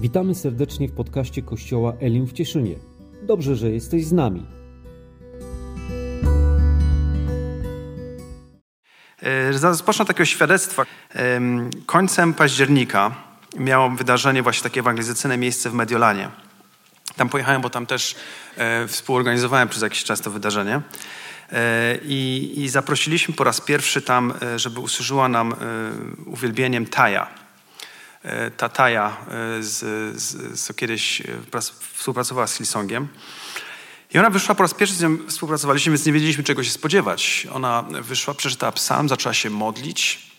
Witamy serdecznie w podcaście Kościoła Elim w Cieszynie. Dobrze, że jesteś z nami. E, Zacznę takiego świadectwa. Em, Końcem października miało wydarzenie właśnie takie ewangelizacyjne miejsce w Mediolanie. Tam pojechałem, bo tam też e, współorganizowałem przez jakiś czas to wydarzenie. E, I, I zaprosiliśmy po raz pierwszy tam, żeby usłużyła nam uwielbieniem Taja. E, Ta Taja, e, z, z, kiedyś e, współpracowała z Hillsongiem. I ona wyszła po raz pierwszy, z nią współpracowaliśmy, więc nie wiedzieliśmy, czego się spodziewać. Ona wyszła, przeczytała psalm, zaczęła się modlić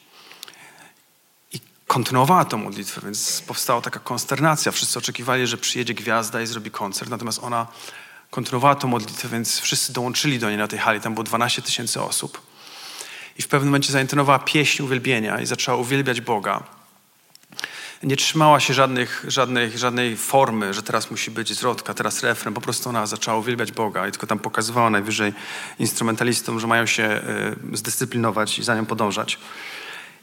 i kontynuowała tę modlitwę, więc powstała taka konsternacja. Wszyscy oczekiwali, że przyjedzie gwiazda i zrobi koncert, natomiast ona kontynuowała tę modlitwę, więc wszyscy dołączyli do niej na tej hali. Tam było 12 tysięcy osób. I w pewnym momencie zaintonowała pieśń uwielbienia i zaczęła uwielbiać Boga nie trzymała się żadnych, żadnych, żadnej formy, że teraz musi być zwrotka, teraz refren. Po prostu ona zaczęła uwielbiać Boga i tylko tam pokazywała najwyżej instrumentalistom, że mają się y, zdyscyplinować i za nią podążać.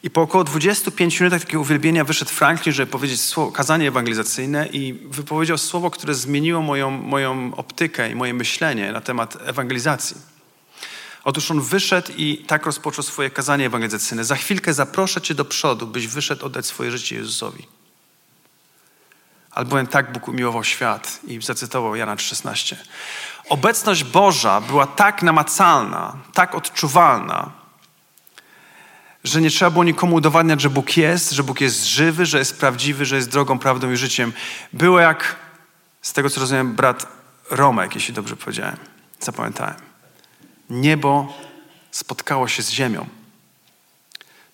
I po około 25 minutach takiego uwielbienia wyszedł Franklin, żeby powiedzieć słowo, kazanie ewangelizacyjne i wypowiedział słowo, które zmieniło moją, moją optykę i moje myślenie na temat ewangelizacji. Otóż on wyszedł i tak rozpoczął swoje kazanie ewangelizacyjne. Za chwilkę zaproszę cię do przodu, byś wyszedł oddać swoje życie Jezusowi. Albowiem tak Bóg umiłował świat i zacytował Jana 3,16. Obecność Boża była tak namacalna, tak odczuwalna, że nie trzeba było nikomu udowadniać, że Bóg jest, że Bóg jest żywy, że jest prawdziwy, że jest drogą, prawdą i życiem. Było jak, z tego co rozumiem, brat Romek, jeśli dobrze powiedziałem, zapamiętałem niebo spotkało się z ziemią.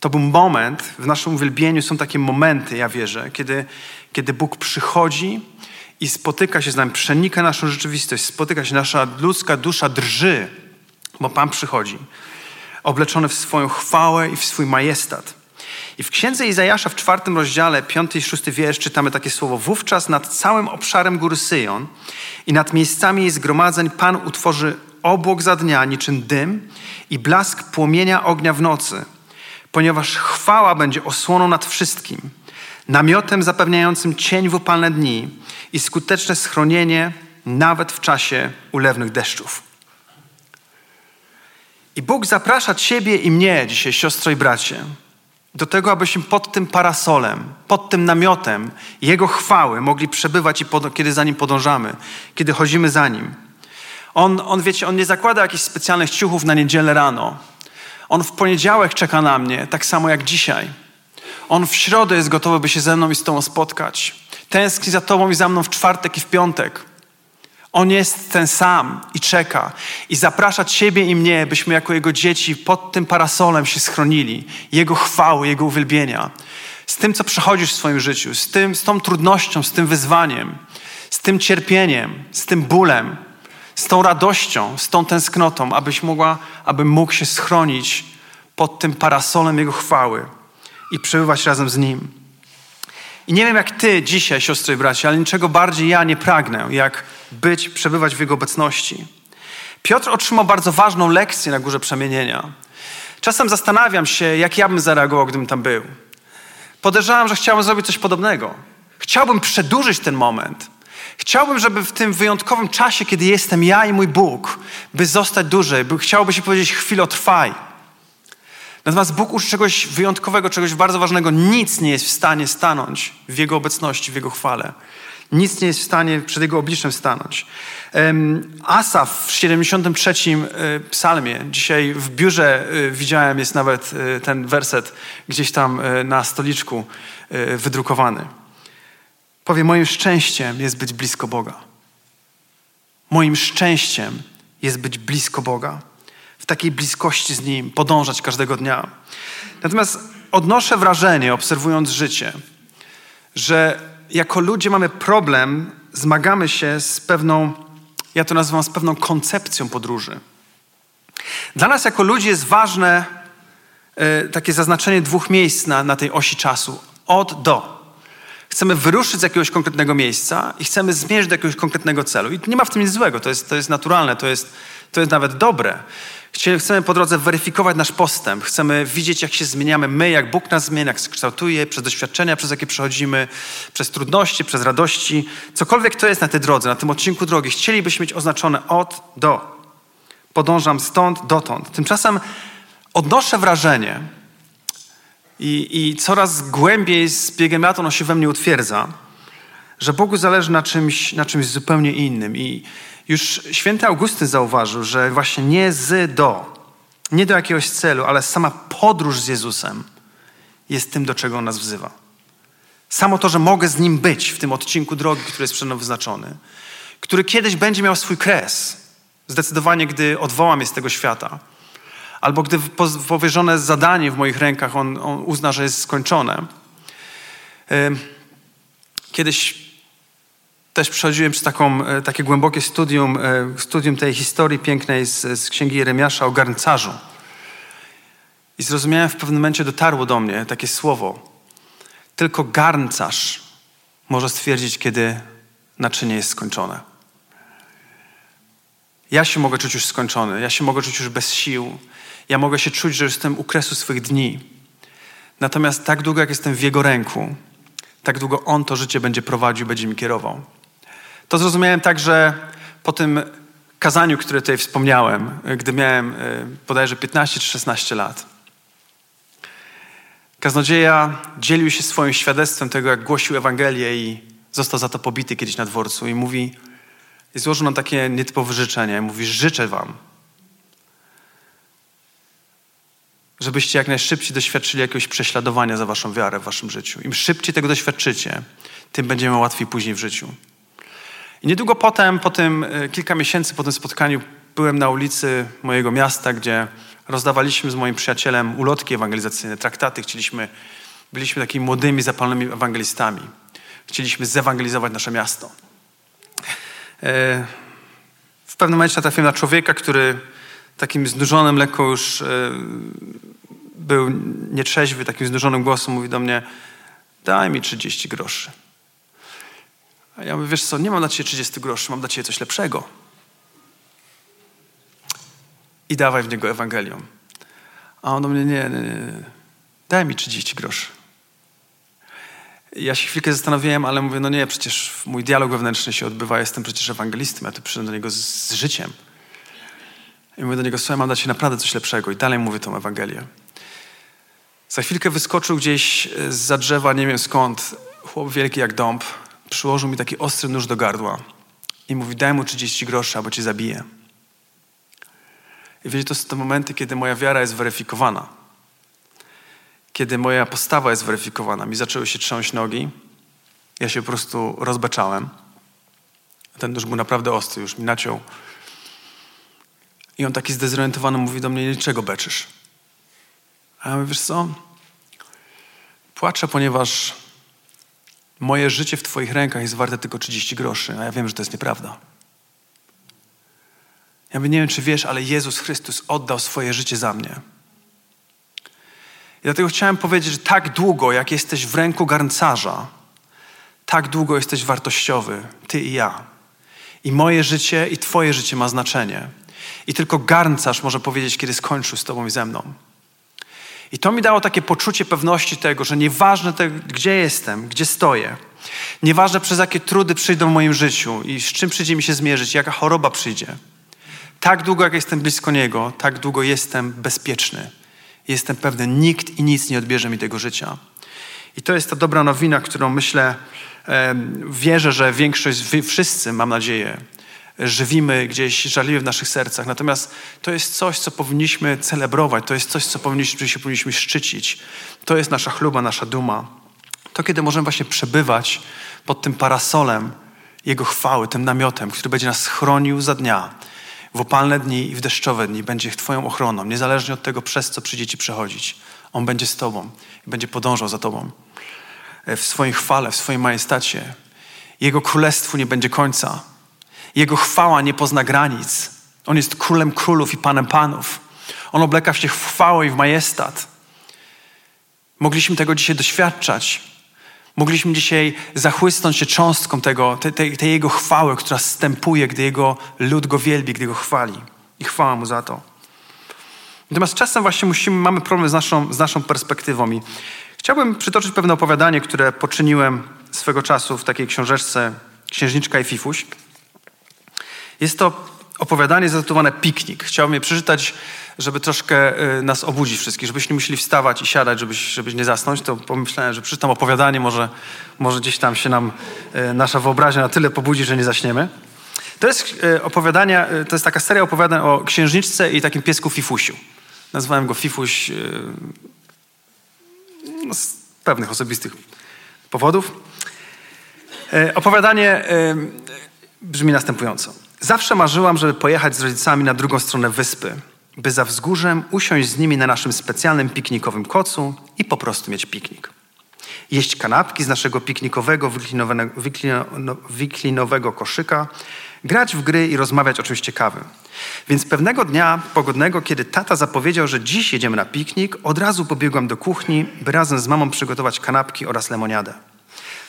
To był moment, w naszym uwielbieniu są takie momenty, ja wierzę, kiedy, kiedy Bóg przychodzi i spotyka się z nami, przenika naszą rzeczywistość, spotyka się, nasza ludzka dusza drży, bo Pan przychodzi, obleczony w swoją chwałę i w swój majestat. I w księdze Izajasza w czwartym rozdziale, piąty i szósty wiersz czytamy takie słowo. Wówczas nad całym obszarem góry Syjon i nad miejscami jej zgromadzeń Pan utworzy obłok za dnia, niczym dym i blask płomienia ognia w nocy, ponieważ chwała będzie osłoną nad wszystkim, namiotem zapewniającym cień w upalne dni i skuteczne schronienie nawet w czasie ulewnych deszczów. I Bóg zaprasza Ciebie i mnie dzisiaj, siostro i bracie, do tego, abyśmy pod tym parasolem, pod tym namiotem Jego chwały mogli przebywać, i kiedy za Nim podążamy, kiedy chodzimy za Nim. On, on, wiecie, on nie zakłada jakichś specjalnych ciuchów na niedzielę rano. On w poniedziałek czeka na mnie, tak samo jak dzisiaj. On w środę jest gotowy, by się ze mną i z Tobą spotkać. Tęskni za Tobą i za mną w czwartek i w piątek. On jest ten sam i czeka. I zaprasza Ciebie i mnie, byśmy jako Jego dzieci pod tym parasolem się schronili. Jego chwały, Jego uwielbienia. Z tym, co przechodzisz w swoim życiu, z, tym, z tą trudnością, z tym wyzwaniem, z tym cierpieniem, z tym bólem, z tą radością, z tą tęsknotą, abyś mogła, aby mógł się schronić pod tym parasolem Jego chwały i przebywać razem z Nim. I nie wiem jak Ty dzisiaj, siostry i bracia, ale niczego bardziej ja nie pragnę, jak być, przebywać w Jego obecności. Piotr otrzymał bardzo ważną lekcję na Górze Przemienienia. Czasem zastanawiam się, jak ja bym zareagował, gdybym tam był. Podejrzewam, że chciałbym zrobić coś podobnego. Chciałbym przedłużyć ten moment. Chciałbym, żeby w tym wyjątkowym czasie, kiedy jestem ja i mój Bóg, by zostać dłużej, by chciałby się powiedzieć chwilę trwaj. Natomiast Bóg uczy czegoś wyjątkowego, czegoś bardzo ważnego. Nic nie jest w stanie stanąć w Jego obecności, w Jego chwale. Nic nie jest w stanie przed Jego obliczem stanąć. Asaf w 73 e, psalmie, dzisiaj w biurze e, widziałem, jest nawet e, ten werset gdzieś tam na stoliczku wydrukowany. Powie, moim szczęściem jest być blisko Boga. Moim szczęściem jest być blisko Boga. W takiej bliskości z Nim, podążać każdego dnia. Natomiast odnoszę wrażenie, obserwując życie, że jako ludzie mamy problem, zmagamy się z pewną, ja to nazywam z pewną koncepcją podróży. Dla nas jako ludzi jest ważne y, takie zaznaczenie dwóch miejsc na, na tej osi czasu. Od do. Chcemy wyruszyć z jakiegoś konkretnego miejsca i chcemy zmierzyć do jakiegoś konkretnego celu. I nie ma w tym nic złego, to jest, to jest naturalne, to jest, To jest nawet dobre. Chcemy po drodze weryfikować nasz postęp. Chcemy widzieć, jak się zmieniamy my, jak Bóg nas zmienia, jak kształtuje, przez doświadczenia, przez jakie przechodzimy, przez trudności, przez radości. Cokolwiek to jest na tej drodze, na tym odcinku drogi, chcielibyśmy mieć oznaczone od do. Podążam stąd dotąd. Tymczasem odnoszę wrażenie i, i coraz głębiej z biegiem lat ono się we mnie utwierdza, że Bogu zależy na czymś, na czymś zupełnie innym. I już święty Augustyn zauważył, że właśnie nie z do, nie do jakiegoś celu, ale sama podróż z Jezusem jest tym, do czego On nas wzywa. Samo to, że mogę z Nim być w tym odcinku drogi, który jest przed mną wyznaczony, który kiedyś będzie miał swój kres, zdecydowanie, gdy odwołam je z tego świata, albo gdy powierzone zadanie w moich rękach on, on uzna, że jest skończone. Kiedyś też przechodziłem przez taką, e, takie głębokie studium, e, studium tej historii pięknej z, z księgi Jeremiasza o garncarzu. I zrozumiałem, w pewnym momencie dotarło do mnie takie słowo. Tylko garncarz może stwierdzić, kiedy naczynie jest skończone. Ja się mogę czuć już skończony, ja się mogę czuć już bez sił, ja mogę się czuć, że jestem u kresu swych dni. Natomiast tak długo, jak jestem w Jego ręku, tak długo On to życie będzie prowadził, będzie mi kierował. To zrozumiałem także po tym kazaniu, które tutaj wspomniałem, gdy miałem e, bodajże 15 czy 16 lat. Kaznodzieja dzielił się swoim świadectwem tego, jak głosił Ewangelię i został za to pobity kiedyś na dworcu i mówi, i złożył nam takie nietypowe życzenie. Mówi, życzę wam, żebyście jak najszybciej doświadczyli jakiegoś prześladowania za waszą wiarę w waszym życiu. Im szybciej tego doświadczycie, tym będziemy łatwiej później w życiu. I niedługo potem, po tym, e, kilka miesięcy po tym spotkaniu, byłem na ulicy mojego miasta, gdzie rozdawaliśmy z moim przyjacielem ulotki ewangelizacyjne, traktaty. Chcieliśmy, byliśmy takimi młodymi, zapalnymi ewangelistami. Chcieliśmy zewangelizować nasze miasto. E, w pewnym momencie natrafiłem na człowieka, który takim znużonym, lekko już e, był nietrzeźwy, takim znużonym głosem mówi do mnie daj mi 30 groszy. A ja mówię, wiesz co, nie mam dla ciebie 30 groszy, mam dla ciebie coś lepszego. I dawaj w niego Ewangelium. A on do mnie, nie, nie, nie, daj mi 30 groszy. Ja się chwilkę zastanowiłem, ale mówię, no nie, przecież mój dialog wewnętrzny się odbywa, jestem przecież ewangelistą, ja tu przyszedłem do niego z, z życiem. I mówię do niego, słuchaj, mam dać ci naprawdę coś lepszego. I dalej mówię tą Ewangelię. Za chwilkę wyskoczył gdzieś za drzewa, nie wiem skąd, chłop wielki jak dąb, przyłożył mi taki ostry nóż do gardła i mówi, daj mu 30 groszy, albo cię zabiję. I wiecie, to są te momenty, kiedy moja wiara jest weryfikowana. Kiedy moja postawa jest weryfikowana. Mi zaczęły się trząść nogi. Ja się po prostu rozbeczałem. Ten nóż był naprawdę ostry, już mi naciął. I on taki zdezorientowany mówi do mnie, niczego beczysz. A ja mówię, wiesz co? Płaczę, ponieważ moje życie w Twoich rękach jest warte tylko 30 groszy, a ja wiem, że to jest nieprawda. Ja mówię, nie wiem, czy wiesz, ale Jezus Chrystus oddał swoje życie za mnie. I dlatego chciałem powiedzieć, że tak długo, jak jesteś w ręku garncarza, tak długo jesteś wartościowy, ty i ja. I moje życie, i Twoje życie ma znaczenie. I tylko garncarz może powiedzieć, kiedy skończył z Tobą i ze mną. I to mi dało takie poczucie pewności tego, że nieważne te, gdzie jestem, gdzie stoję, nieważne przez jakie trudy przyjdą w moim życiu i z czym przyjdzie mi się zmierzyć, jaka choroba przyjdzie, tak długo jak jestem blisko Niego, tak długo jestem bezpieczny. Jestem pewny, nikt i nic nie odbierze mi tego życia. I to jest ta dobra nowina, którą myślę, wierzę, że większość, wszyscy, mam nadzieję, żywimy gdzieś żarliwie w naszych sercach. Natomiast to jest coś, co powinniśmy celebrować, to jest coś, co powinniśmy, się powinniśmy szczycić. To jest nasza chluba, nasza duma. To, kiedy możemy właśnie przebywać pod tym parasolem Jego chwały, tym namiotem, który będzie nas chronił za dnia, w opalne dni i w deszczowe dni, będzie Twoją ochroną, niezależnie od tego, przez co przyjdzie Ci przechodzić. On będzie z Tobą i będzie podążał za Tobą w swojej chwale, w swoim majestacie. Jego królestwu nie będzie końca. Jego chwała nie pozna granic. On jest królem królów i panem panów. On obleka się w chwałę i w majestat. Mogliśmy tego dzisiaj doświadczać. Mogliśmy dzisiaj zachłysnąć się cząstką tego, tej, tej, Jego chwały, która stępuje, gdy Jego lud Go wielbi, gdy Go chwali. i chwała Mu za to. Natomiast czasem właśnie musimy, mamy problem z naszą, z naszą perspektywą i chciałbym przytoczyć pewne opowiadanie, które poczyniłem swego czasu w takiej książeczce Księżniczka i Fifuś. Jest to opowiadanie zatytułowane Piknik. Chciałbym je przeczytać, żeby troszkę y, nas obudzić wszystkich, żebyśmy musieli wstawać i siadać, żebyś, żebyś nie zasnąć. To pomyślałem, że przeczytam opowiadanie, może, może gdzieś tam się nam y, nasza wyobraźnia na tyle pobudzi, że nie zaśniemy. To jest y, opowiadanie, to jest taka seria opowiadań o księżniczce i takim piesku Fifusiu. Nazwałem go Fifuś no, z pewnych osobistych powodów. Opowiadanie brzmi następująco. Zawsze marzyłam, żeby pojechać z rodzicami na drugą stronę wyspy, by za wzgórzem usiąść z nimi na naszym specjalnym piknikowym kocu i po prostu mieć piknik. Jeść kanapki z naszego piknikowego, wiklinowego koszyka, grać w gry i rozmawiać o czymś ciekawym. Więc pewnego dnia pogodnego, kiedy tata zapowiedział, że dziś jedziemy na piknik, od razu pobiegłam do kuchni, by razem z mamą przygotować kanapki oraz lemoniadę.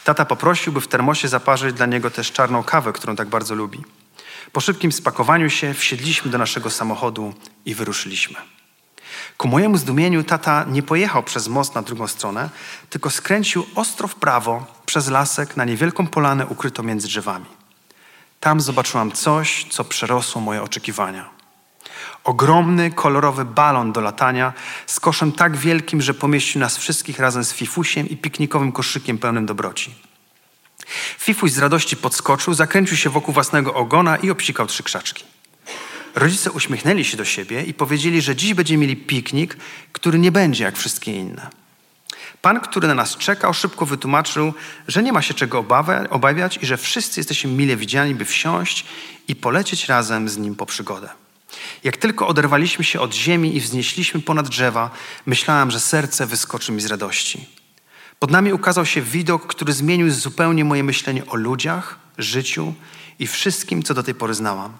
Tata poprosił, by w termosie zaparzyć dla niego też czarną kawę, którą tak bardzo lubi. Po szybkim spakowaniu się wsiedliśmy do naszego samochodu i wyruszyliśmy. Ku mojemu zdumieniu tata nie pojechał przez most na drugą stronę, tylko skręcił ostro w prawo przez lasek na niewielką polanę ukrytą między drzewami. Tam zobaczyłam coś, co przerosło moje oczekiwania. Ogromny, kolorowy balon do latania z koszem tak wielkim, że pomieścił nas wszystkich razem z fifusiem i piknikowym koszykiem pełnym dobroci. Fifuś z radości podskoczył, zakręcił się wokół własnego ogona i obsikał trzy krzaczki. Rodzice uśmiechnęli się do siebie i powiedzieli, że dziś będziemy mieli piknik, który nie będzie jak wszystkie inne. Pan, który na nas czekał, szybko wytłumaczył, że nie ma się czego obawiać i że wszyscy jesteśmy mile widziani, by wsiąść i polecieć razem z nim po przygodę. Jak tylko oderwaliśmy się od ziemi i wznieśliśmy ponad drzewa, myślałam, że serce wyskoczy mi z radości. Pod nami ukazał się widok, który zmienił zupełnie moje myślenie o ludziach, życiu i wszystkim, co do tej pory znałam.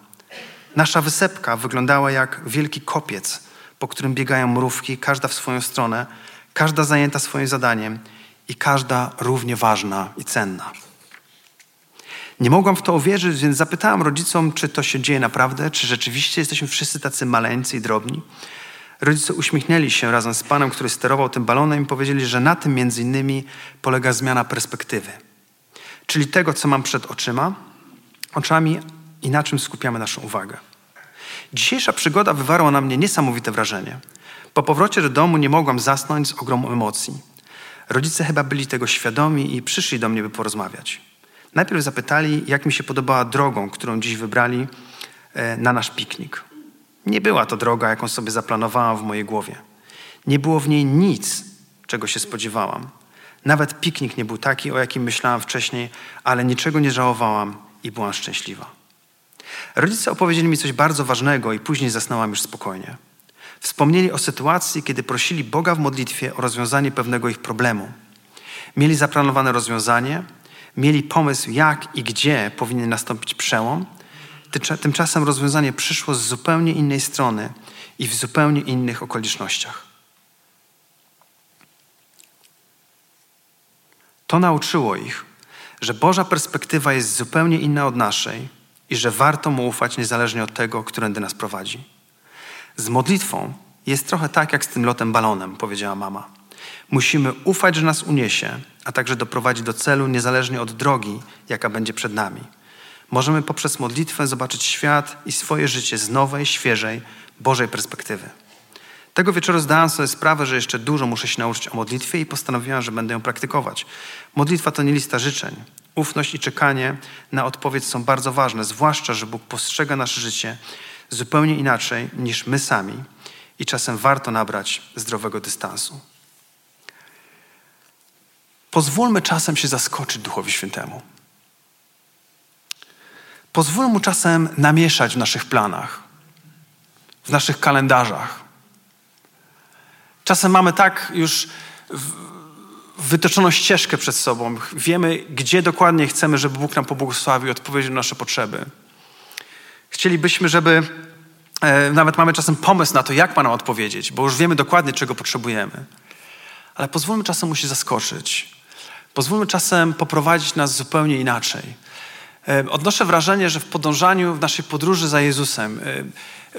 Nasza wysepka wyglądała jak wielki kopiec, po którym biegają mrówki, każda w swoją stronę, każda zajęta swoim zadaniem i każda równie ważna i cenna. Nie mogłam w to uwierzyć, więc zapytałam rodzicom, czy to się dzieje naprawdę, czy rzeczywiście jesteśmy wszyscy tacy maleńcy i drobni. Rodzice uśmiechnęli się razem z panem, który sterował tym balonem i powiedzieli, że na tym między innymi polega zmiana perspektywy. Czyli tego, co mam przed oczyma, oczami i na czym skupiamy naszą uwagę. Dzisiejsza przygoda wywarła na mnie niesamowite wrażenie. Po powrocie do domu nie mogłam zasnąć z ogromu emocji. Rodzice chyba byli tego świadomi i przyszli do mnie, by porozmawiać. Najpierw zapytali, jak mi się podobała drogą, którą dziś wybrali e, na nasz piknik. Nie była to droga, jaką sobie zaplanowałam w mojej głowie. Nie było w niej nic, czego się spodziewałam. Nawet piknik nie był taki, o jakim myślałam wcześniej, ale niczego nie żałowałam i byłam szczęśliwa. Rodzice opowiedzieli mi coś bardzo ważnego i później zasnęłam już spokojnie. Wspomnieli o sytuacji, kiedy prosili Boga w modlitwie o rozwiązanie pewnego ich problemu. Mieli zaplanowane rozwiązanie, mieli pomysł, jak i gdzie powinien nastąpić przełom, Tymczasem rozwiązanie przyszło z zupełnie innej strony i w zupełnie innych okolicznościach. To nauczyło ich, że Boża perspektywa jest zupełnie inna od naszej i że warto mu ufać niezależnie od tego, którędy nas prowadzi. Z modlitwą jest trochę tak jak z tym lotem balonem, powiedziała mama. Musimy ufać, że nas uniesie, a także doprowadzi do celu niezależnie od drogi, jaka będzie przed nami. Możemy poprzez modlitwę zobaczyć świat i swoje życie z nowej, świeżej, Bożej perspektywy. Tego wieczoru zdałam sobie sprawę, że jeszcze dużo muszę się nauczyć o modlitwie i postanowiłam, że będę ją praktykować. Modlitwa to nie lista życzeń. Ufność i czekanie na odpowiedź są bardzo ważne, zwłaszcza, że Bóg postrzega nasze życie zupełnie inaczej niż my sami i czasem warto nabrać zdrowego dystansu. Pozwólmy czasem się zaskoczyć Duchowi Świętemu. Pozwól mu czasem namieszać w naszych planach, w naszych kalendarzach. Czasem mamy tak już wytyczoną ścieżkę przed sobą. Wiemy, gdzie dokładnie chcemy, żeby Bóg nam pobłogosławił i odpowiedział na nasze potrzeby. Chcielibyśmy, żeby e, nawet mamy czasem pomysł na to, jak ma nam odpowiedzieć, bo już wiemy dokładnie, czego potrzebujemy. Ale pozwólmy czasem mu się zaskoczyć. Pozwólmy czasem poprowadzić nas zupełnie inaczej odnoszę wrażenie, że w podążaniu, w naszej podróży za Jezusem,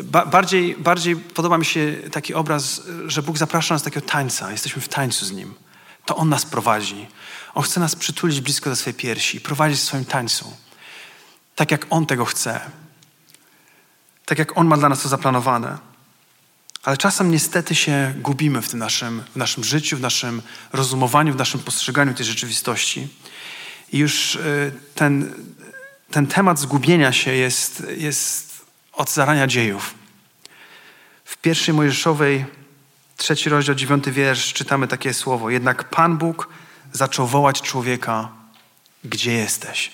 e, bardziej, bardziej podoba mi się taki obraz, że Bóg zaprasza nas do takiego tańca. Jesteśmy w tańcu z Nim. To On nas prowadzi. On chce nas przytulić blisko do swojej piersi i prowadzić w swoim tańcu. Tak jak On tego chce. Tak jak On ma dla nas to zaplanowane. Ale czasem niestety się gubimy w tym naszym, w naszym życiu, w naszym rozumowaniu, w naszym postrzeganiu tej rzeczywistości. I już y, ten, ten temat zgubienia się jest, jest od zarania dziejów. W pierwszej Mojżeszowej, trzeci rozdział, dziewiąty wiersz, czytamy takie słowo. Jednak Pan Bóg zaczął wołać człowieka, gdzie jesteś?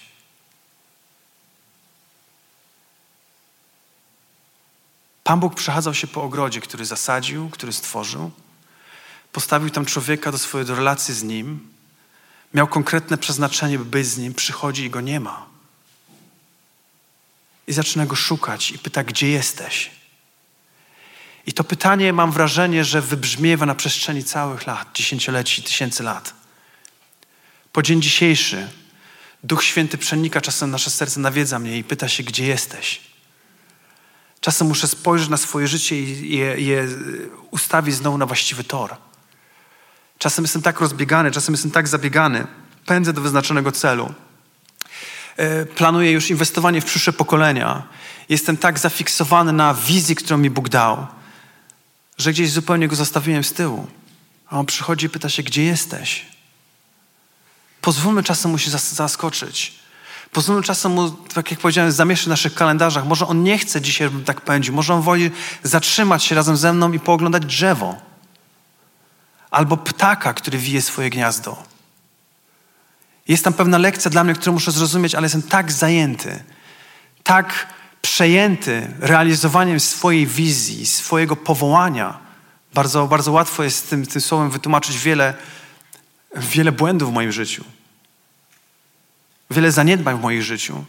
Pan Bóg przechadzał się po ogrodzie, który zasadził, który stworzył. Postawił tam człowieka do swojej relacji z Nim. Miał konkretne przeznaczenie, by być z Nim. Przychodzi i Go nie ma. I zaczyna Go szukać i pyta, gdzie jesteś? I to pytanie, mam wrażenie, że wybrzmiewa na przestrzeni całych lat, dziesięcioleci, tysięcy lat. Po dzień dzisiejszy Duch Święty przenika czasem nasze serce, nawiedza mnie i pyta się, gdzie jesteś? Czasem muszę spojrzeć na swoje życie i je, je ustawić znowu na właściwy tor. Czasem jestem tak rozbiegany, czasem jestem tak zabiegany. Pędzę do wyznaczonego celu. E, planuję już inwestowanie w przyszłe pokolenia. Jestem tak zafiksowany na wizji, którą mi Bóg dał, że gdzieś zupełnie go zostawiłem z tyłu. A on przychodzi i pyta się, gdzie jesteś? Pozwólmy czasem mu się zaskoczyć. Pozwólmy czasem mu, tak jak powiedziałem, zamieszać w naszych kalendarzach. Może on nie chce dzisiaj, żebym tak pędził. Może on woli zatrzymać się razem ze mną i pooglądać drzewo. Albo ptaka, który wije swoje gniazdo. Jest tam pewna lekcja dla mnie, którą muszę zrozumieć, ale jestem tak zajęty, tak przejęty realizowaniem swojej wizji, swojego powołania. Bardzo, bardzo łatwo jest tym, tym słowem wytłumaczyć wiele, wiele błędów w moim życiu wiele zaniedbań w moim życiu.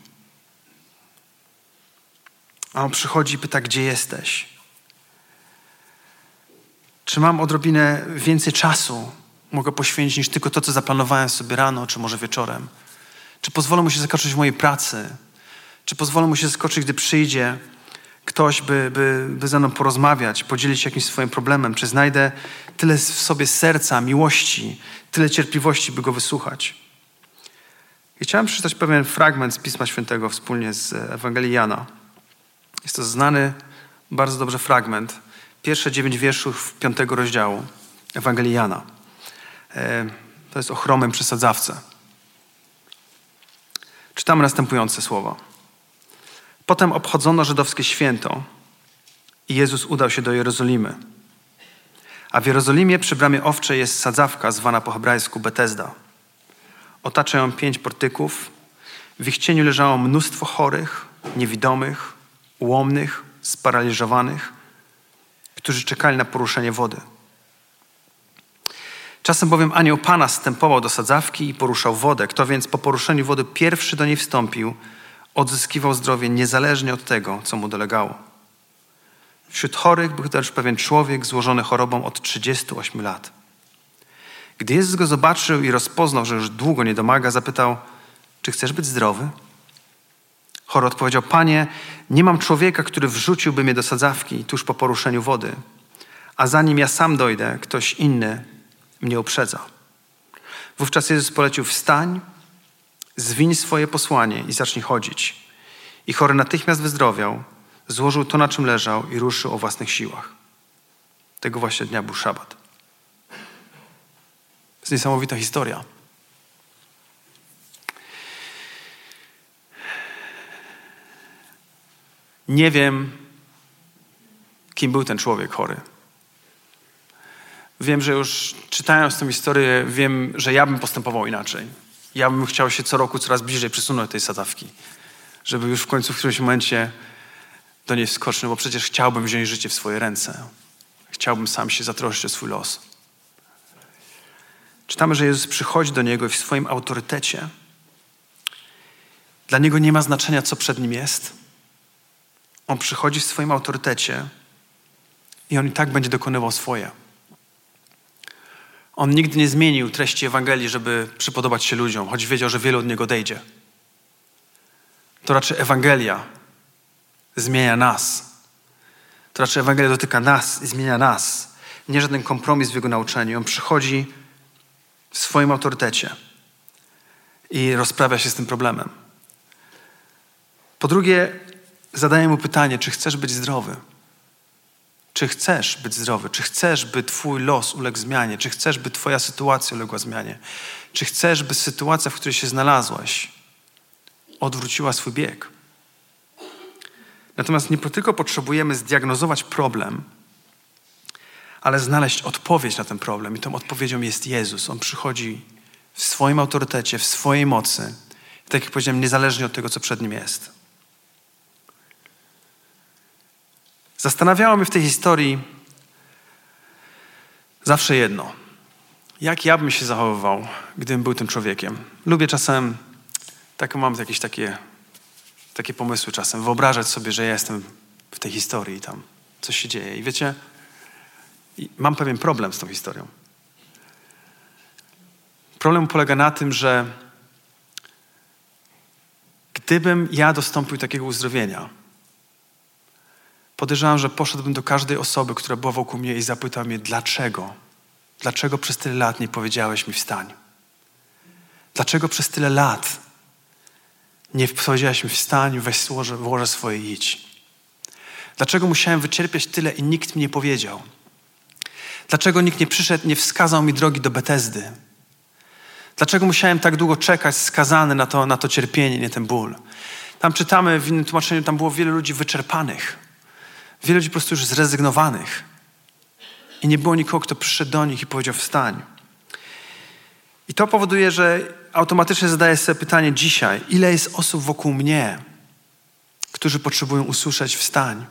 A on przychodzi i pyta, gdzie jesteś? Czy mam odrobinę więcej czasu mogę poświęcić niż tylko to, co zaplanowałem sobie rano, czy może wieczorem? Czy pozwolę mu się zakończyć w mojej pracy? Czy pozwolę mu się zaskoczyć, gdy przyjdzie ktoś, by, by, by ze mną porozmawiać, podzielić się jakimś swoim problemem? Czy znajdę tyle w sobie serca, miłości, tyle cierpliwości, by go wysłuchać? I chciałem przeczytać pewien fragment z Pisma Świętego wspólnie z Ewangelii Jana. Jest to znany bardzo dobrze fragment. Pierwsze dziewięć wierszów piątego rozdziału Ewangelii Jana. E, to jest o chromym przesadzawce. Czytamy następujące słowa. Potem obchodzono żydowskie święto i Jezus udał się do Jerozolimy. A w Jerozolimie przy bramie owczej jest sadzawka zwana po hebrajsku Betesda – Otacza ją pięć portyków. W ich cieniu leżało mnóstwo chorych, niewidomych, ułomnych, sparaliżowanych, którzy czekali na poruszenie wody. Czasem bowiem anioł Pana stępował do sadzawki i poruszał wodę. Kto więc po poruszeniu wody pierwszy do niej wstąpił, odzyskiwał zdrowie niezależnie od tego, co mu dolegało. Wśród chorych był też pewien człowiek złożony chorobą od 38 lat. Gdy Jezus go zobaczył i rozpoznał, że już długo nie domaga, zapytał, czy chcesz być zdrowy? Chory odpowiedział, panie, nie mam człowieka, który wrzuciłby mnie do sadzawki tuż po poruszeniu wody, a zanim ja sam dojdę, ktoś inny mnie uprzedza. Wówczas Jezus polecił, wstań, zwiń swoje posłanie i zacznij chodzić. I chory natychmiast wyzdrowiał, złożył to, na czym leżał i ruszył o własnych siłach. Tego właśnie dnia był szabat. To jest niesamowita historia. Nie wiem, kim był ten człowiek chory. Wiem, że już czytając tę historię, wiem, że ja bym postępował inaczej. Ja bym chciał się co roku coraz bliżej przysunąć do tej sadzawki, żeby już w końcu w którymś momencie do niej wskoczyć, no bo przecież chciałbym wziąć życie w swoje ręce. Chciałbym sam się zatroszczyć o swój los. Czytamy, że Jezus przychodzi do niego w swoim autorytecie. Dla niego nie ma znaczenia, co przed nim jest. On przychodzi w swoim autorytecie i on i tak będzie dokonywał swoje. On nigdy nie zmienił treści Ewangelii, żeby przypodobać się ludziom, choć wiedział, że wielu od niego odejdzie. to raczej Ewangelia zmienia nas. To raczej Ewangelia dotyka nas i zmienia nas. Nie żaden kompromis w Jego nauczaniu. On przychodzi w swoim autorytecie i rozprawia się z tym problemem. Po drugie, zadaję mu pytanie, czy chcesz być zdrowy? Czy chcesz być zdrowy? Czy chcesz, by Twój los uległ zmianie? Czy chcesz, by Twoja sytuacja uległa zmianie? Czy chcesz, by sytuacja, w której się znalazłaś, odwróciła swój bieg? Natomiast nie tylko potrzebujemy zdiagnozować problem, ale znaleźć odpowiedź na ten problem. I tą odpowiedzią jest Jezus. On przychodzi w swoim autorytecie, w swojej mocy. Tak jak powiedziałem, niezależnie od tego, co przed nim jest. Zastanawiało mnie w tej historii zawsze jedno. Jak ja bym się zachowywał, gdybym był tym człowiekiem? Lubię czasem, tak mam jakieś takie, takie pomysły czasem, wyobrażać sobie, że ja jestem w tej historii i tam coś się dzieje. I wiecie, mam pewien problem z tą historią. Problem polega na tym, że gdybym ja dostąpił takiego uzdrowienia, podejrzewam, że poszedłbym do każdej osoby, która była wokół mnie i zapytał mnie, dlaczego? Dlaczego przez tyle lat nie powiedziałeś mi wstań? Dlaczego przez tyle lat nie powiedziałeś mi wstań, weź złoże, włożę swoje idź? Dlaczego musiałem wycierpieć tyle i nikt mi nie powiedział? Dlaczego nikt nie przyszedł, nie wskazał mi drogi do Betesdy? Dlaczego musiałem tak długo czekać, skazany na to, na to cierpienie, nie ten ból? Tam czytamy w innym tłumaczeniu, tam było wiele ludzi wyczerpanych. Wiele ludzi po prostu już zrezygnowanych. I nie było nikogo, kto przyszedł do nich i powiedział wstań. I to powoduje, że automatycznie zadaję sobie pytanie dzisiaj, ile jest osób wokół mnie, którzy potrzebują usłyszeć wstań?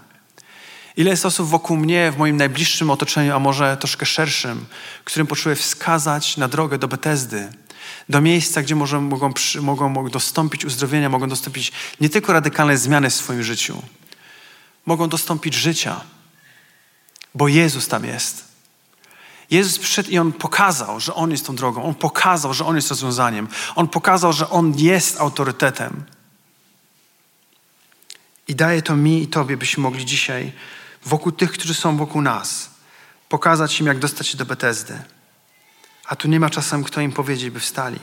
Ile jest osób wokół mnie, w moim najbliższym otoczeniu, a może troszkę szerszym, którym poczuję wskazać na drogę do Betesdy, do miejsca, gdzie może, mogą, mogą, mogą dostąpić uzdrowienia, mogą dostąpić nie tylko radykalnej zmiany w swoim życiu, mogą dostąpić życia, bo Jezus tam jest. Jezus przyszedł i On pokazał, że On jest tą drogą. On pokazał, że On jest rozwiązaniem. On pokazał, że On jest autorytetem. I daje to mi i Tobie, byśmy mogli dzisiaj wokół tych, którzy są wokół nas, pokazać im, jak dostać się do Betesdy. A tu nie ma czasem, kto im powiedzieć, by wstali.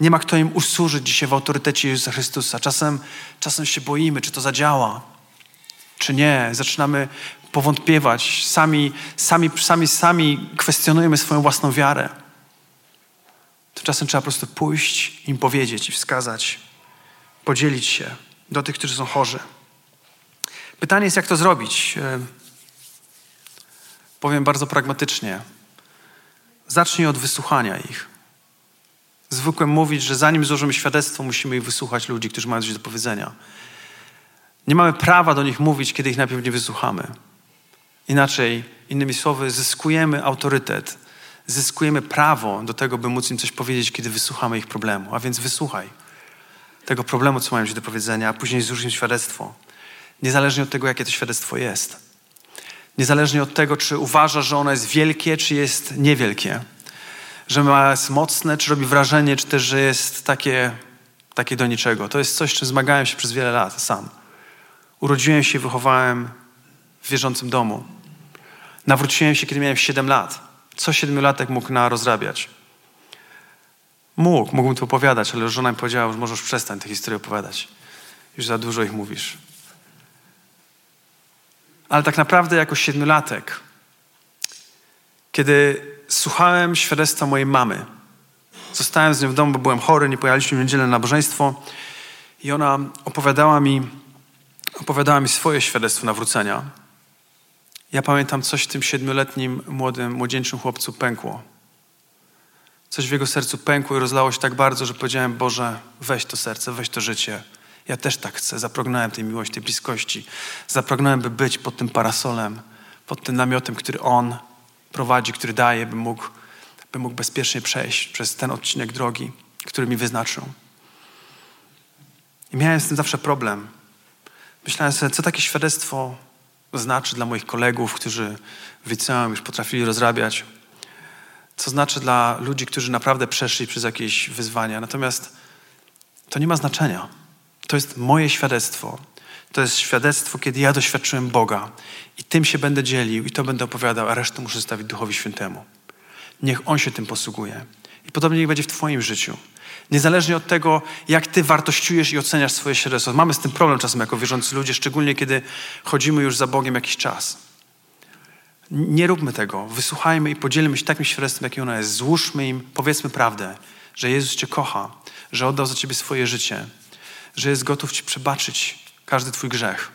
Nie ma kto im usłużyć dzisiaj w autorytecie Jezusa Chrystusa. Czasem, czasem się boimy, czy to zadziała, czy nie. Zaczynamy powątpiewać. Sami, sami, sami, sami kwestionujemy swoją własną wiarę. Tymczasem trzeba po prostu pójść, im powiedzieć i wskazać, podzielić się do tych, którzy są chorzy. Pytanie jest, jak to zrobić? E, powiem bardzo pragmatycznie. Zacznij od wysłuchania ich. Zwykłem mówić, że zanim złożymy świadectwo, musimy wysłuchać ludzi, którzy mają coś do powiedzenia. Nie mamy prawa do nich mówić, kiedy ich najpierw nie wysłuchamy. Inaczej, innymi słowy, zyskujemy autorytet, zyskujemy prawo do tego, by móc im coś powiedzieć, kiedy wysłuchamy ich problemu. A więc wysłuchaj tego problemu, co mają ci do powiedzenia, a później złóż im świadectwo. Niezależnie od tego, jakie to świadectwo jest. Niezależnie od tego, czy uważasz, że ono jest wielkie, czy jest niewielkie. Że jest mocne, czy robi wrażenie, czy też, że jest takie, takie do niczego. To jest coś, czym zmagałem się przez wiele lat sam. Urodziłem się i wychowałem w wierzącym domu. Nawróciłem się, kiedy miałem 7 lat. Co siedmiolatek mógł na rozrabiać? Mógł, mógłbym to opowiadać, ale żona mi powiedziała, że możesz przestań tę historię opowiadać. Już za dużo ich mówisz. Ale tak naprawdę jako siedmiolatek, kiedy słuchałem świadectwa mojej mamy, zostałem z nią w domu, bo byłem chory, nie pojechaliśmy w niedzielę na nabożeństwo i ona opowiadała mi, opowiadała mi swoje świadectwo nawrócenia. Ja pamiętam, coś w tym siedmioletnim młodym, młodzieńczym chłopcu pękło. Coś w jego sercu pękło i rozlało się tak bardzo, że powiedziałem, Boże, weź to serce, weź to życie. Ja też tak chcę. Zapragnąłem tej miłości, tej bliskości. Zapragnąłem, by być pod tym parasolem, pod tym namiotem, który On prowadzi, który daje, by mógł, by mógł bezpiecznie przejść przez ten odcinek drogi, który mi wyznaczył. I miałem z tym zawsze problem. Myślałem sobie, co takie świadectwo znaczy dla moich kolegów, którzy w liceum już potrafili rozrabiać, co znaczy dla ludzi, którzy naprawdę przeszli przez jakieś wyzwania. Natomiast to nie ma znaczenia. To jest moje świadectwo. To jest świadectwo, kiedy ja doświadczyłem Boga i tym się będę dzielił i to będę opowiadał, a resztę muszę zostawić Duchowi Świętemu. Niech On się tym posługuje. I podobnie niech będzie w Twoim życiu. Niezależnie od tego, jak Ty wartościujesz i oceniasz swoje świadectwo. Mamy z tym problem czasem jako wierzący ludzie, szczególnie kiedy chodzimy już za Bogiem jakiś czas. Nie róbmy tego. Wysłuchajmy i podzielmy się takim świadectwem, jakie ono jest. Złóżmy im, powiedzmy prawdę, że Jezus Cię kocha, że oddał za Ciebie swoje życie, że jest gotów Ci przebaczyć każdy Twój grzech.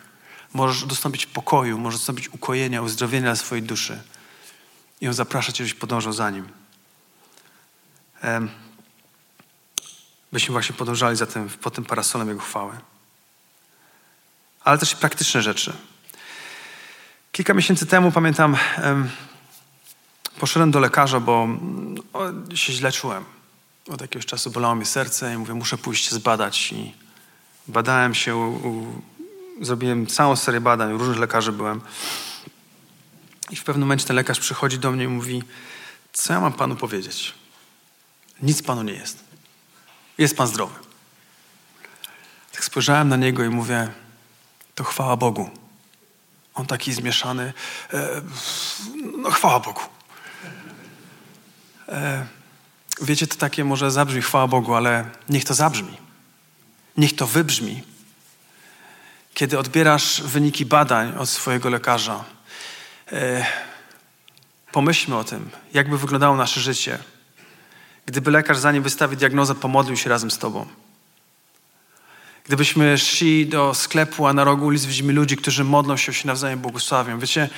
Możesz dostąpić pokoju, możesz dostąpić ukojenia, uzdrowienia dla swojej duszy. I On zaprasza Cię, żebyś podążał za Nim. Byśmy właśnie podążali za tym, pod tym parasolem Jego chwały. Ale też i praktyczne rzeczy. Kilka miesięcy temu, pamiętam, poszedłem do lekarza, bo mm, się źle czułem. Od jakiegoś czasu bolało mnie serce i mówię, muszę pójść zbadać. I badałem się, u, zrobiłem całą serię badań, u różnych lekarzy byłem. I w pewnym momencie ten lekarz przychodzi do mnie i mówi, co ja mam panu powiedzieć? Nic panu nie jest. Jest pan zdrowy. Tak spojrzałem na niego i mówię, to chwała Bogu. On taki zmieszany. E, no chwała Bogu. E, wiecie, to takie może zabrzmi chwała Bogu, ale niech to zabrzmi. Niech to wybrzmi. Kiedy odbierasz wyniki badań od swojego lekarza, e, pomyślmy o tym, jakby wyglądało nasze życie, gdyby lekarz zanim wystawi diagnozę, pomodlił się razem z tobą. Gdybyśmy szli do sklepu, a na rogu ulic widzimy ludzi, którzy modlą się, się nawzajem błogosławią. Wiecie,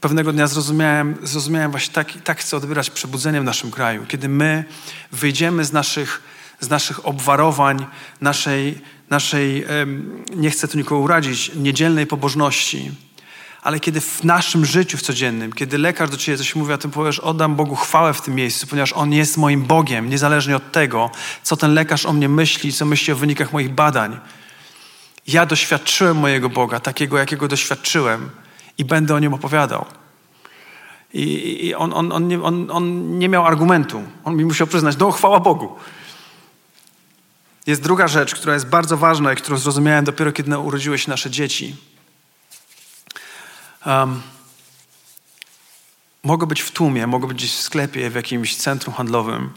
pewnego dnia zrozumiałem, zrozumiałem właśnie tak, tak chcę odbierać przebudzenie w naszym kraju. Kiedy my wyjdziemy z naszych, z naszych obwarowań, naszej, naszej nie chcę tu nikogo urazić, niedzielnej pobożności, ale kiedy w naszym życiu w codziennym, kiedy lekarz do ciebie coś mówi, a ty powiesz, oddam Bogu chwałę w tym miejscu, ponieważ On jest moim Bogiem, niezależnie od tego, co ten lekarz o mnie myśli, co myśli o wynikach moich badań. Ja doświadczyłem mojego Boga, takiego, jakiego doświadczyłem i będę o nim opowiadał. I, i on, on, on, nie, on, on nie miał argumentu. On mi musiał przyznać, no chwała Bogu. Jest druga rzecz, która jest bardzo ważna i którą zrozumiałem dopiero, kiedy urodziły się nasze dzieci. Um, mogę być w tłumie, mogę być gdzieś w sklepie, w jakimś centrum handlowym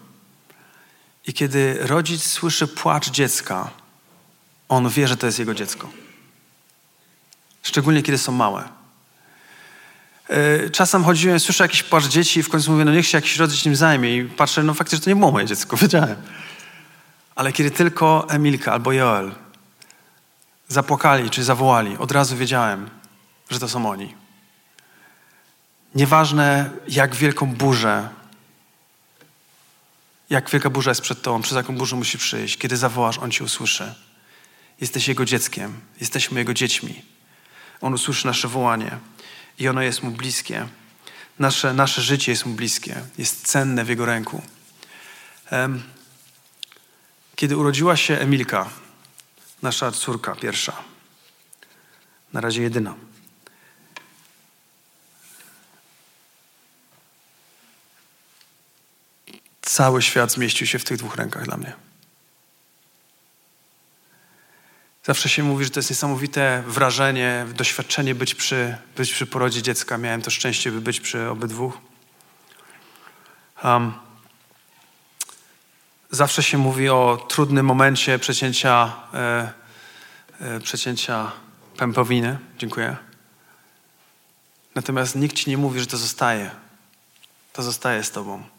i kiedy rodzic słyszy płacz dziecka, on wie, że to jest jego dziecko. Szczególnie kiedy są małe. E, czasem chodziłem, słyszę jakiś płacz dzieci i w końcu mówię, no niech się jakiś rodzic nim zajmie i patrzę, no faktycznie to nie było moje dziecko, wiedziałem. Ale kiedy tylko Emilka albo Joel zapłakali czy zawołali, od razu wiedziałem, że to są oni. Nieważne, jak wielką burzę, jak wielka burza jest przed tobą, przez jaką burzę musi przyjść, kiedy zawołasz, on cię usłyszy. Jesteś jego dzieckiem, jesteśmy jego dziećmi. On usłyszy nasze wołanie i ono jest mu bliskie. Nasze, nasze życie jest mu bliskie, jest cenne w jego ręku. Kiedy urodziła się Emilka, nasza córka pierwsza, na razie jedyna, Cały świat zmieścił się w tych dwóch rękach dla mnie. Zawsze się mówi, że to jest niesamowite wrażenie, doświadczenie być przy, być przy porodzie dziecka. Miałem to szczęście, by być przy obydwu. Um, zawsze się mówi o trudnym momencie przecięcia, e, przecięcia pępowiny. Dziękuję. Natomiast nikt ci nie mówi, że to zostaje. To zostaje z tobą.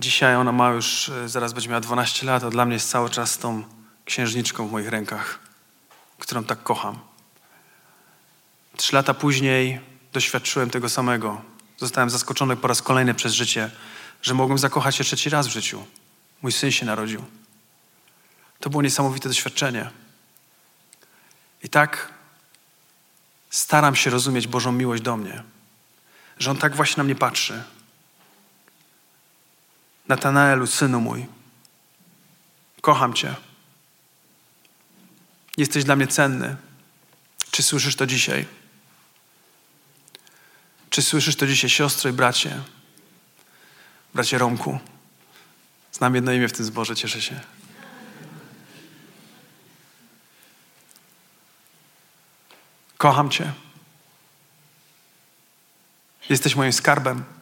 Dzisiaj ona ma już, e, zaraz będzie miała 12 lat, a dla mnie jest cały czas tą księżniczką w moich rękach, którą tak kocham. Trzy lata później doświadczyłem tego samego. Zostałem zaskoczony po raz kolejny przez życie, że mogłem zakochać się trzeci raz w życiu. Mój syn się narodził. To było niesamowite doświadczenie. I tak staram się rozumieć Bożą miłość do mnie, że On tak właśnie na mnie patrzy, Natanaelu, synu mój, kocham Cię. Jesteś dla mnie cenny. Czy słyszysz to dzisiaj? Czy słyszysz to dzisiaj, siostro i bracie? Bracie Romku. Znam jedno imię w tym zborze, cieszę się. Kocham Cię. Jesteś moim skarbem.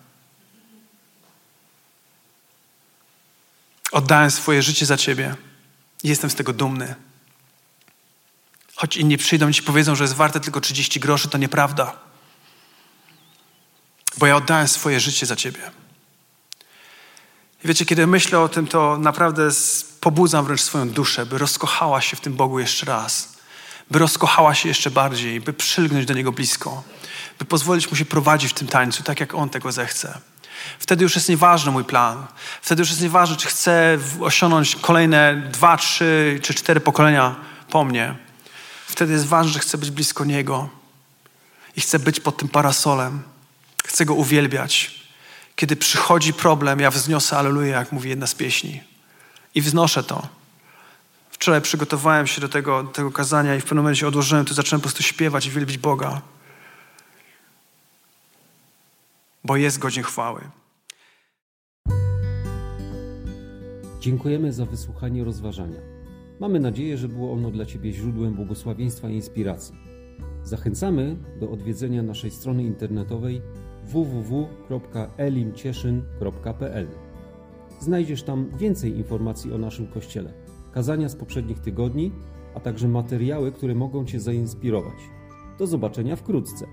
Oddałem swoje życie za Ciebie i jestem z tego dumny. Choć inni przyjdą i Ci powiedzą, że jest warte tylko 30 groszy, to nieprawda. Bo ja oddałem swoje życie za Ciebie. I wiecie, kiedy myślę o tym, to naprawdę pobudzam wręcz swoją duszę, by rozkochała się w tym Bogu jeszcze raz. By rozkochała się jeszcze bardziej, by przylgnąć do Niego blisko. By pozwolić Mu się prowadzić w tym tańcu, tak jak On tego zechce. Wtedy już jest nieważny mój plan. Wtedy już jest nieważne, czy chcę osiągnąć kolejne dwa, trzy czy cztery pokolenia po mnie. Wtedy jest ważne, że chcę być blisko Niego i chcę być pod tym parasolem. Chcę Go uwielbiać. Kiedy przychodzi problem, ja wzniosę Aleluja, jak mówi jedna z pieśni. I wznoszę to. Wczoraj przygotowałem się do tego, do tego kazania i w pewnym momencie odłożyłem, to zacząłem po prostu śpiewać i wielbić Boga. Bo jest godzin chwały. Dziękujemy za wysłuchanie rozważania. Mamy nadzieję, że było ono dla Ciebie źródłem błogosławieństwa i inspiracji. Zachęcamy do odwiedzenia naszej strony internetowej www.elimcieszyn.pl. Znajdziesz tam więcej informacji o naszym kościele, kazania z poprzednich tygodni, a także materiały, które mogą Cię zainspirować. Do zobaczenia wkrótce.